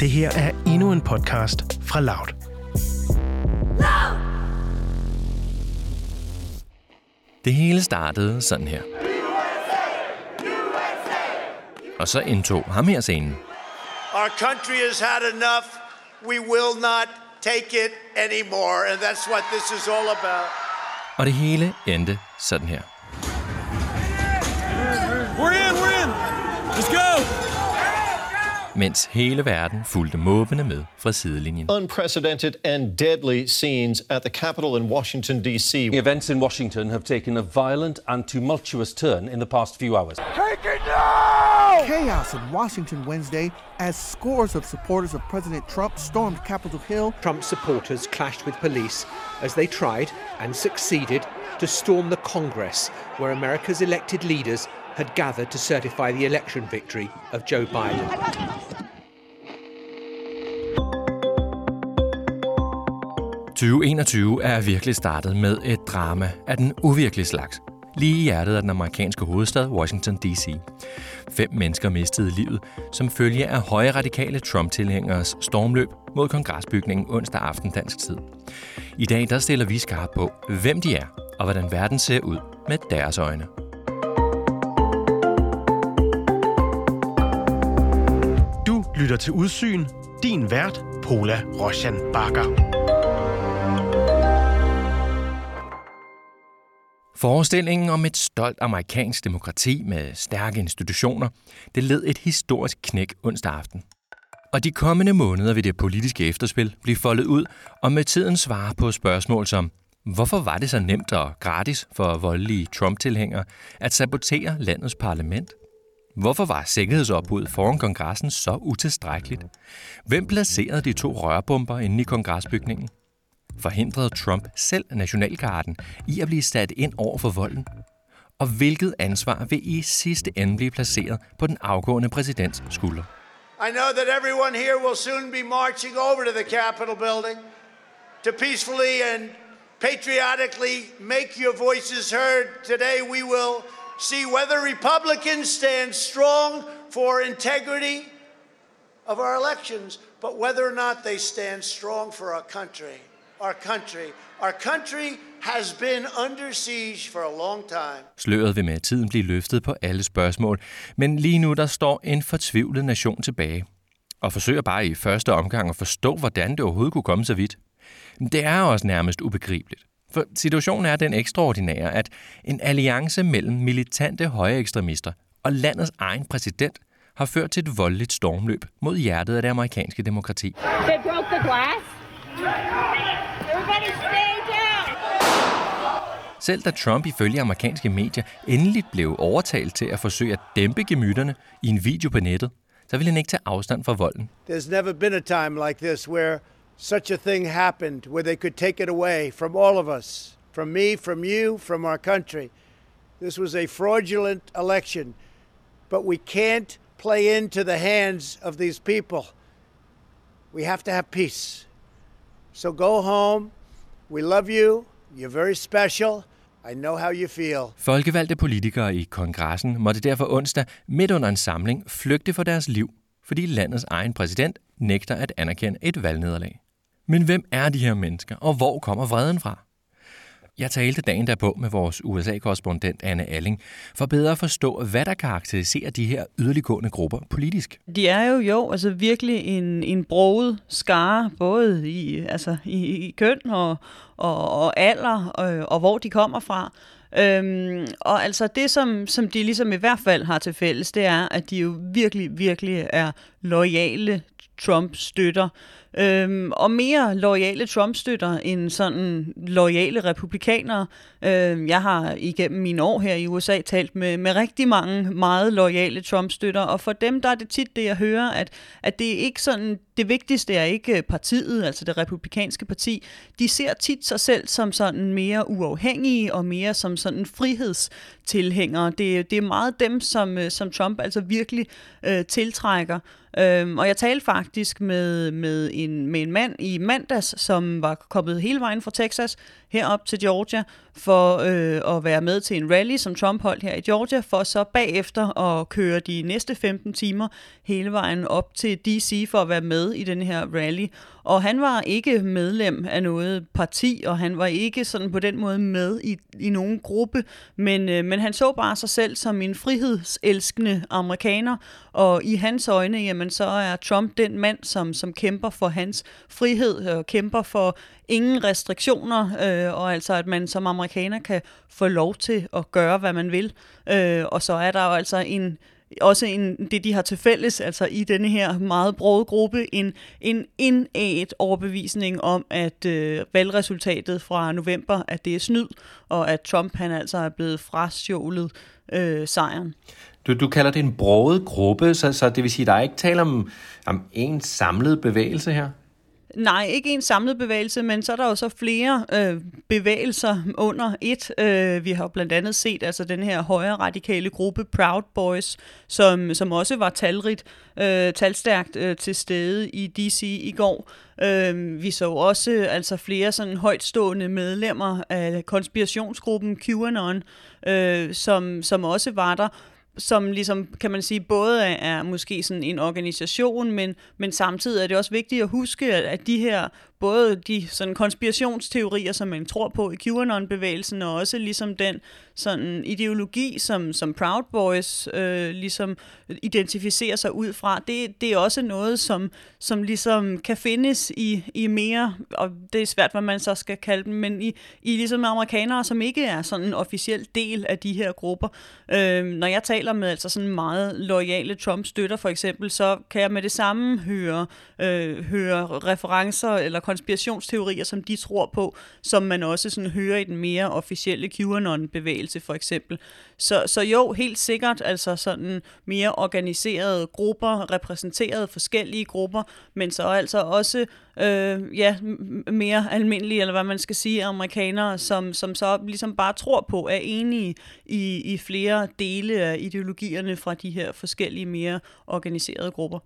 Det her er endnu en podcast fra Loud. Det hele startede sådan her. Og så indtog ham her scenen. Our country has had enough. We will not take it anymore. And that's what this is all about. Og det hele endte sådan her. Mens hele verden fulgte måbende med fra sidelinjen. Unprecedented and deadly scenes at the Capitol in Washington, D.C. Events in Washington have taken a violent and tumultuous turn in the past few hours. Take it now! Chaos in Washington Wednesday as scores of supporters of President Trump stormed Capitol Hill. Trump supporters clashed with police as they tried and succeeded to storm the Congress, where America's elected leaders had gathered to certify the election victory of Joe Biden. 2021 er virkelig startet med et drama af den uvirkelige slags. Lige i hjertet af den amerikanske hovedstad Washington D.C. Fem mennesker mistede livet som følge af høje radikale Trump-tilhængeres stormløb mod kongresbygningen onsdag aften dansk tid. I dag der stiller vi skarpt på, hvem de er og hvordan verden ser ud med deres øjne. Du lytter til Udsyn. Din vært, Pola Roshan Bakker. Forestillingen om et stolt amerikansk demokrati med stærke institutioner, det led et historisk knæk onsdag aften. Og de kommende måneder vil det politiske efterspil blive foldet ud og med tiden svare på spørgsmål som, hvorfor var det så nemt og gratis for voldelige Trump-tilhængere at sabotere landets parlament? Hvorfor var sikkerhedsopbuddet foran kongressen så utilstrækkeligt? Hvem placerede de to rørbomber inde i kongresbygningen? Forhindrede Trump selv nationalgarden i at blive sat ind over for volden? Og hvilket ansvar vil i sidste ende blive placeret på den afgående præsidents skulder? I know that everyone here will soon be marching over to the Capitol building to peacefully and patriotically make your voices heard. Today we will see whether Republicans stand strong for integrity of our elections, but whether or not they stand strong for our country our country. Our country has been under siege for a long time. Sløret vil med tiden blive løftet på alle spørgsmål, men lige nu der står en fortvivlet nation tilbage og forsøger bare i første omgang at forstå, hvordan det overhovedet kunne komme så vidt. Det er også nærmest ubegribeligt. For situationen er den ekstraordinære, at en alliance mellem militante højre ekstremister og landets egen præsident har ført til et voldeligt stormløb mod hjertet af det amerikanske demokrati. They broke the glass. Selv da Trump ifølge amerikanske medier endelig blev overtalt til at forsøge at dæmpe gemytterne i en video på nettet, så ville han ikke tage afstand fra volden. There's never been a time like this where such a thing happened, where they could take it away from all of us, from me, from you, from our country. This was a fraudulent election, but we can't play into the hands of these people. We have to have peace. So go home. We love you. You're very special. I know how you feel. Folkevalgte politikere i kongressen måtte derfor onsdag midt under en samling flygte for deres liv, fordi landets egen præsident nægter at anerkende et valgnederlag. Men hvem er de her mennesker, og hvor kommer vreden fra? Jeg talte dagen derpå med vores USA-korrespondent Anne Alling, for bedre at forstå, hvad der karakteriserer de her yderliggående grupper politisk. De er jo jo altså virkelig en, en broget skare, både i, altså, i, i køn og, og, og alder, og, og hvor de kommer fra. Øhm, og altså det, som, som de ligesom i hvert fald har til fælles, det er, at de jo virkelig, virkelig er lojale Trump-støtter. Øhm, og mere lojale Trump-støtter end sådan lojale republikanere. Øhm, jeg har igennem mine år her i USA talt med, med rigtig mange meget lojale Trump-støtter, og for dem der er det tit det, jeg hører, at, at det er ikke sådan, det vigtigste er ikke partiet, altså det republikanske parti. De ser tit sig selv som sådan mere uafhængige og mere som sådan frihedstilhængere. Det, det er meget dem, som, øh, som Trump altså virkelig øh, tiltrækker. Øhm, og jeg talte faktisk med, med en en, med en mand i mandags, som var kommet hele vejen fra Texas herop til Georgia for øh, at være med til en rally, som Trump holdt her i Georgia, for så bagefter at køre de næste 15 timer hele vejen op til D.C. for at være med i den her rally. Og han var ikke medlem af noget parti, og han var ikke sådan på den måde med i, i nogen gruppe, men, øh, men han så bare sig selv som en frihedselskende amerikaner, og i hans øjne, jamen så er Trump den mand, som, som kæmper for hans frihed, og kæmper for ingen restriktioner, øh, og altså at man som amerikaner kan få lov til at gøre, hvad man vil. Øh, og så er der jo altså en også en, det, de har til fælles, altså i denne her meget brede gruppe, en, en indæt overbevisning om, at øh, valgresultatet fra november, at det er snyd, og at Trump han altså er blevet frastjålet øh, sejren. Du, du kalder det en broget gruppe, så, så det vil sige, at der er ikke tale om, om en samlet bevægelse her? Nej, ikke en samlet bevægelse, men så er der jo så flere øh, bevægelser under et. Øh, vi har blandt andet set altså den her højre radikale gruppe Proud Boys, som, som også var talrigt, øh, talstærkt øh, til stede i DC i går. Øh, vi så også altså flere sådan højtstående medlemmer af konspirationsgruppen QAnon, øh, som, som også var der som ligesom, kan man sige, både er, er måske sådan en organisation, men, men samtidig er det også vigtigt at huske, at de her både de sådan konspirationsteorier, som man tror på i QAnon-bevægelsen, og også ligesom den sådan ideologi, som, som Proud Boys øh, ligesom identificerer sig ud fra, det, det er også noget, som, som ligesom kan findes i, i mere, og det er svært, hvad man så skal kalde dem, men i, i ligesom amerikanere, som ikke er sådan en officiel del af de her grupper. Øh, når jeg taler med altså sådan meget lojale Trump-støtter for eksempel, så kan jeg med det samme høre, øh, høre referencer eller konspirationsteorier, som de tror på, som man også sådan hører i den mere officielle QAnon-bevægelse for eksempel. Så, så jo, helt sikkert, altså sådan mere organiserede grupper, repræsenterede forskellige grupper, men så altså også øh, ja, mere almindelige, eller hvad man skal sige, amerikanere, som, som så ligesom bare tror på, er enige i, i flere dele af ideologierne fra de her forskellige mere organiserede grupper.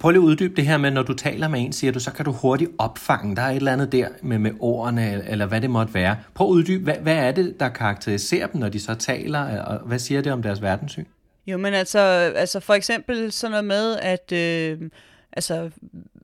Prøv lige at uddybe det her med, når du taler med en, siger du, så kan du hurtigt opfange, der er et eller andet der med, med ordene, eller hvad det måtte være. Prøv at uddybe, hvad, hvad er det, der karakteriserer dem, når de så taler, og hvad siger det om deres verdenssyn? Jo, men altså, altså for eksempel sådan noget med, at øh, altså,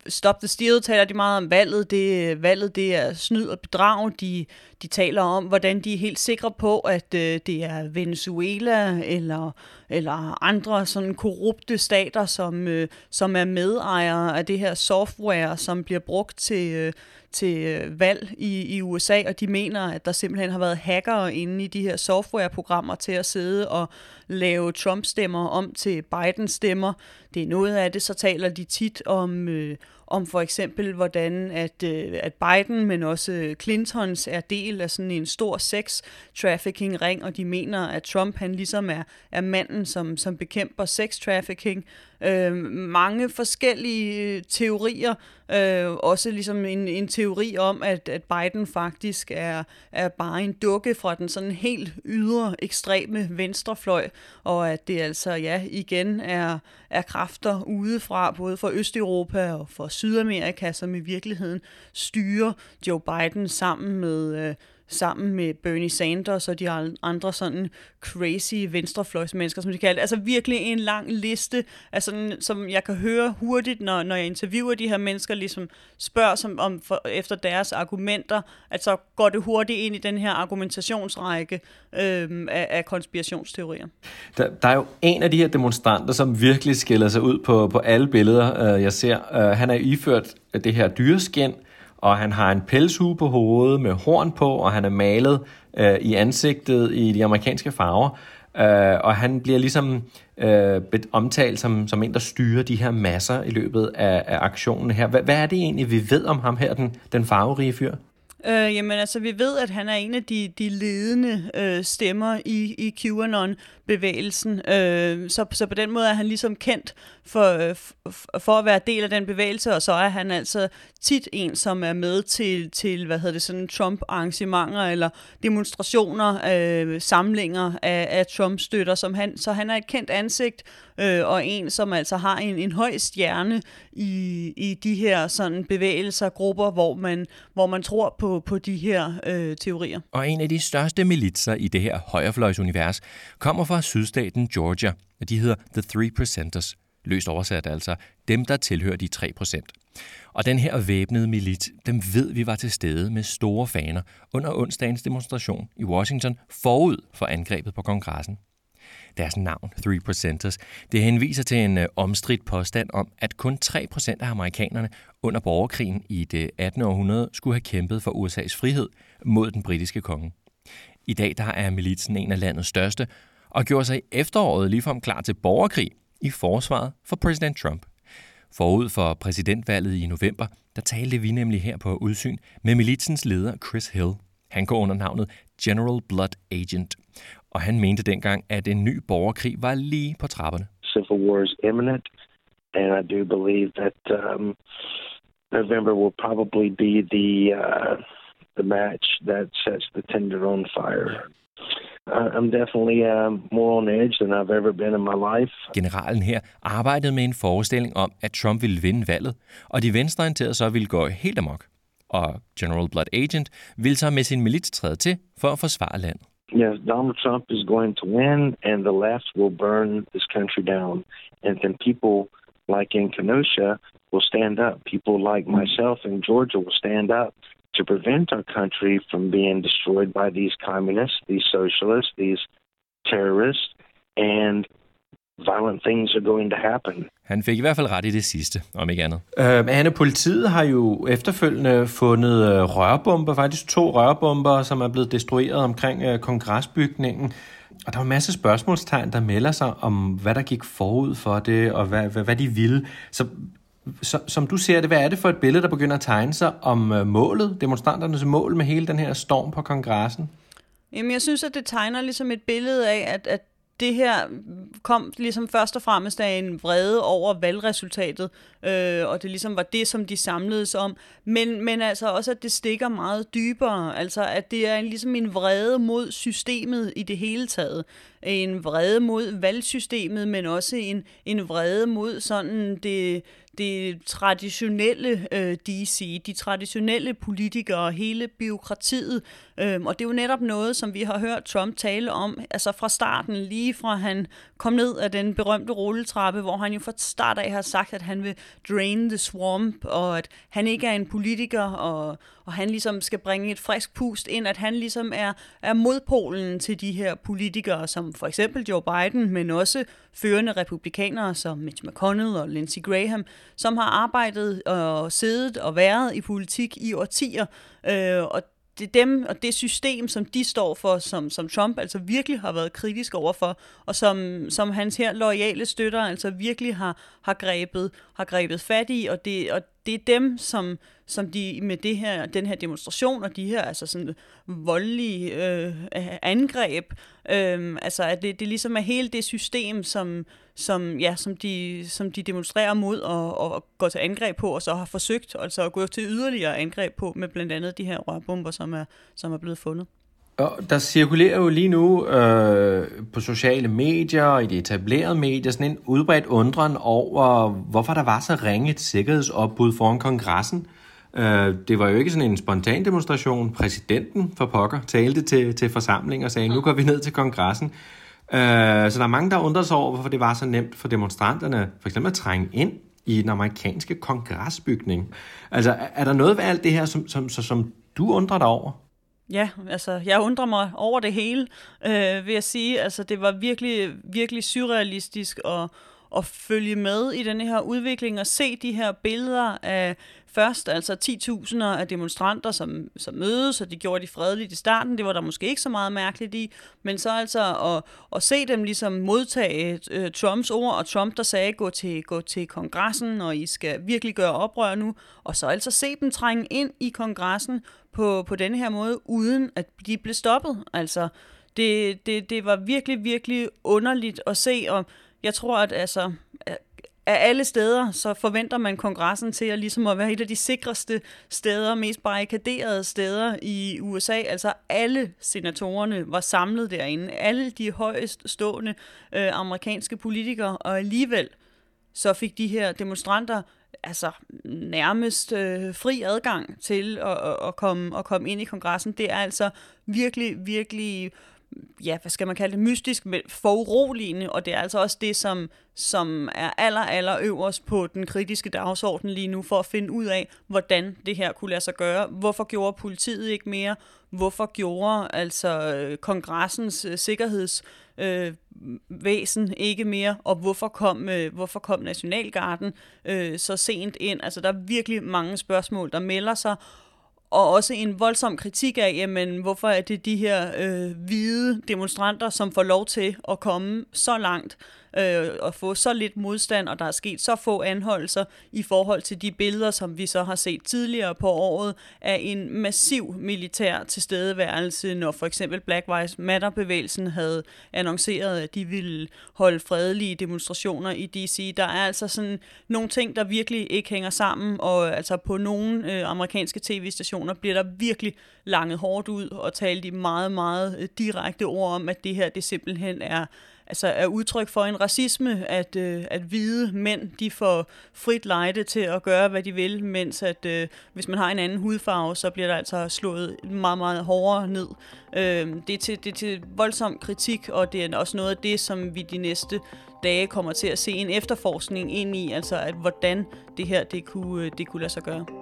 Stop the Steal taler de meget om valget. Det, valget det er snyd og bedrag. De, de taler om, hvordan de er helt sikre på, at øh, det er Venezuela eller, eller andre sådan korrupte stater, som, øh, som er medejere af det her software, som bliver brugt til, øh, til øh, valg i, i USA, og de mener, at der simpelthen har været hackere inde i de her softwareprogrammer til at sidde og lave Trump-stemmer om til Biden-stemmer. Det er noget af det, så taler de tit om, øh, om for eksempel, hvordan at, øh, at Biden, men også Clintons er del af sådan en stor sex-trafficking-ring, og de mener, at Trump han ligesom er, er manden, som, som bekæmper sex-trafficking. Øh, mange forskellige øh, teorier, øh, også ligesom en, en teori om, at, at Biden faktisk er, er bare en dukke fra den sådan helt ydre, ekstreme venstrefløj, og at det altså, ja, igen er, er kræfter udefra, både fra Østeuropa og fra Sydamerika, som i virkeligheden styrer Joe Biden sammen med, øh, sammen med Bernie Sanders og de andre sådan crazy venstrefløjsmennesker, som de kalder det. Altså virkelig en lang liste, altså, sådan, som jeg kan høre hurtigt, når, når jeg interviewer de her mennesker, ligesom spørger som, om for, efter deres argumenter, at så går det hurtigt ind i den her argumentationsrække øh, af, af konspirationsteorier. Der, der er jo en af de her demonstranter, som virkelig skiller sig ud på, på alle billeder, øh, jeg ser. Øh, han er iført det her dyreskin, og han har en pelshue på hovedet med horn på, og han er malet øh, i ansigtet i de amerikanske farver. Øh, og han bliver ligesom øh, omtalt som, som en, der styrer de her masser i løbet af, af aktionen her. Hvad, hvad er det egentlig, vi ved om ham her, den, den farverige fyr? Øh, jamen altså, vi ved, at han er en af de, de ledende øh, stemmer i, i QAnon-bevægelsen. Øh, så, så på den måde er han ligesom kendt for, øh, for at være del af den bevægelse, og så er han altså tit en, som er med til, til hvad hedder det, sådan Trump-arrangementer eller demonstrationer, øh, samlinger af, af Trump-støtter. Som han, så han er et kendt ansigt, øh, og en, som altså har en, en høj stjerne i, i de her sådan bevægelser, grupper, hvor man, hvor man tror på, på de her øh, teorier. Og en af de største militser i det her højrefløjsunivers kommer fra sydstaten Georgia, og de hedder The Three Percenters, løst oversat altså dem, der tilhører de 3 procent. Og den her væbnede milit, dem ved vi var til stede med store faner under onsdagens demonstration i Washington forud for angrebet på kongressen. Deres navn, 3 Percenters. det henviser til en øh, omstridt påstand om, at kun 3% af amerikanerne under borgerkrigen i det 18. århundrede skulle have kæmpet for USA's frihed mod den britiske konge. I dag der er militsen en af landets største, og gjorde sig i efteråret ligefrem klar til borgerkrig i forsvaret for præsident Trump. Forud for præsidentvalget i november, der talte vi nemlig her på udsyn med militsens leder Chris Hill. Han går under navnet General Blood Agent, og han mente dengang, at en ny borgerkrig var lige på trapperne. Civil war is imminent, and I do believe that um, November will probably be the uh, the match that sets the tender on fire. I'm definitely uh, more on edge than I've ever been in my life. Generalen her arbejdede med en forestilling om, at Trump ville vinde valget, og de venstreorienterede så ville gå helt amok. Og General Blood Agent ville så med sin milits træde til for at forsvare landet. Yes, Donald Trump is going to win, and the left will burn this country down. And then people like in Kenosha will stand up. People like myself in Georgia will stand up to prevent our country from being destroyed by these communists, these socialists, these terrorists, and violent things are going to happen. Han fik i hvert fald ret i det sidste, om ikke andet. Øh, Anne, politiet har jo efterfølgende fundet øh, rørbomber, faktisk to rørbomber, som er blevet destrueret omkring øh, kongresbygningen. Og der var en masse spørgsmålstegn, der melder sig om, hvad der gik forud for det, og hvad, hvad, hvad de ville. Så så, som du ser det, hvad er det for et billede, der begynder at tegne sig om øh, målet, demonstranternes mål med hele den her storm på kongressen? Jamen, jeg synes, at det tegner ligesom et billede af, at, at det her kom ligesom først og fremmest af en vrede over valgresultatet, øh, og det ligesom var det, som de samledes om. Men, men altså også, at det stikker meget dybere. Altså, at det er ligesom en vrede mod systemet i det hele taget. En vrede mod valgsystemet, men også en, en vrede mod sådan det det traditionelle øh, DC, de traditionelle politikere, hele byråkratiet. Øhm, og det er jo netop noget, som vi har hørt Trump tale om, altså fra starten, lige fra han kom ned af den berømte rulletrappe, hvor han jo fra start af har sagt, at han vil drain the swamp, og at han ikke er en politiker, og, og han ligesom skal bringe et frisk pust ind, at han ligesom er, er modpolen til de her politikere, som for eksempel Joe Biden, men også førende republikanere som Mitch McConnell og Lindsey Graham, som har arbejdet og siddet og været i politik i årtier. Øh, og det er dem og det system, som de står for, som, som Trump altså virkelig har været kritisk overfor, og som, som hans her loyale støtter altså virkelig har, har, grebet, har grebet fat i, og det, og det er dem, som, som de med det her, den her demonstration og de her altså sådan voldelige øh, angreb, øh, altså at det, det ligesom er hele det system, som, som, ja, som, de, som de demonstrerer mod og, og går til angreb på, og så har forsøgt altså at gå til yderligere angreb på med blandt andet de her rørbomber, som er, som er blevet fundet. Og der cirkulerer jo lige nu øh, på sociale medier og i de etablerede medier sådan en udbredt undren over, hvorfor der var så ringe et sikkerhedsopbud foran kongressen. Øh, det var jo ikke sådan en spontan demonstration. Præsidenten for pokker talte til, til forsamling og sagde, nu går vi ned til kongressen. Øh, så der er mange, der undrer sig over, hvorfor det var så nemt for demonstranterne for eksempel at trænge ind i den amerikanske kongresbygning. Altså, er der noget ved alt det her, som, som, som, som du undrer dig over? Ja, altså jeg undrer mig over det hele, øh, vil jeg sige. Altså det var virkelig, virkelig surrealistisk at, at følge med i den her udvikling og se de her billeder af først altså 10.000 af demonstranter, som, som mødes, og de gjorde de fredeligt i starten. Det var der måske ikke så meget mærkeligt i, men så altså at, at se dem ligesom modtage øh, Trumps ord, og Trump der sagde, gå til, gå til kongressen, og I skal virkelig gøre oprør nu, og så altså se dem trænge ind i kongressen på, på den her måde, uden at de blev stoppet. Altså, det, det, det var virkelig, virkelig underligt at se, og jeg tror, at altså, af alle steder, så forventer man kongressen til at ligesom at være et af de sikreste steder, mest barrikaderede steder i USA. Altså alle senatorerne var samlet derinde. Alle de højest stående øh, amerikanske politikere, og alligevel så fik de her demonstranter altså nærmest øh, fri adgang til at, at, at, komme, at komme ind i kongressen. Det er altså virkelig, virkelig ja, hvad skal man kalde det, mystisk, men foruroligende, og det er altså også det, som, som er aller, aller øverst på den kritiske dagsorden lige nu, for at finde ud af, hvordan det her kunne lade sig gøre. Hvorfor gjorde politiet ikke mere? Hvorfor gjorde altså kongressens øh, sikkerheds øh, væsen ikke mere, og hvorfor kom, øh, hvorfor kom Nationalgarden øh, så sent ind? Altså, der er virkelig mange spørgsmål, der melder sig, og også en voldsom kritik af, jamen, hvorfor er det de her øh, hvide demonstranter, som får lov til at komme så langt? Øh, og få så lidt modstand, og der er sket så få anholdelser i forhold til de billeder, som vi så har set tidligere på året, af en massiv militær tilstedeværelse, når for eksempel Black Lives Matter-bevægelsen havde annonceret, at de ville holde fredelige demonstrationer i DC. Der er altså sådan nogle ting, der virkelig ikke hænger sammen, og altså på nogle øh, amerikanske tv-stationer bliver der virkelig langet hårdt ud og talt i meget, meget øh, direkte ord om, at det her det simpelthen er altså er udtryk for en racisme, at, øh, at hvide mænd de får frit lejde til at gøre, hvad de vil, mens at øh, hvis man har en anden hudfarve, så bliver der altså slået meget, meget hårdere ned. Øh, det, er til, det er til voldsom kritik, og det er også noget af det, som vi de næste dage kommer til at se en efterforskning ind i, altså at hvordan det her det kunne, øh, det kunne lade sig gøre.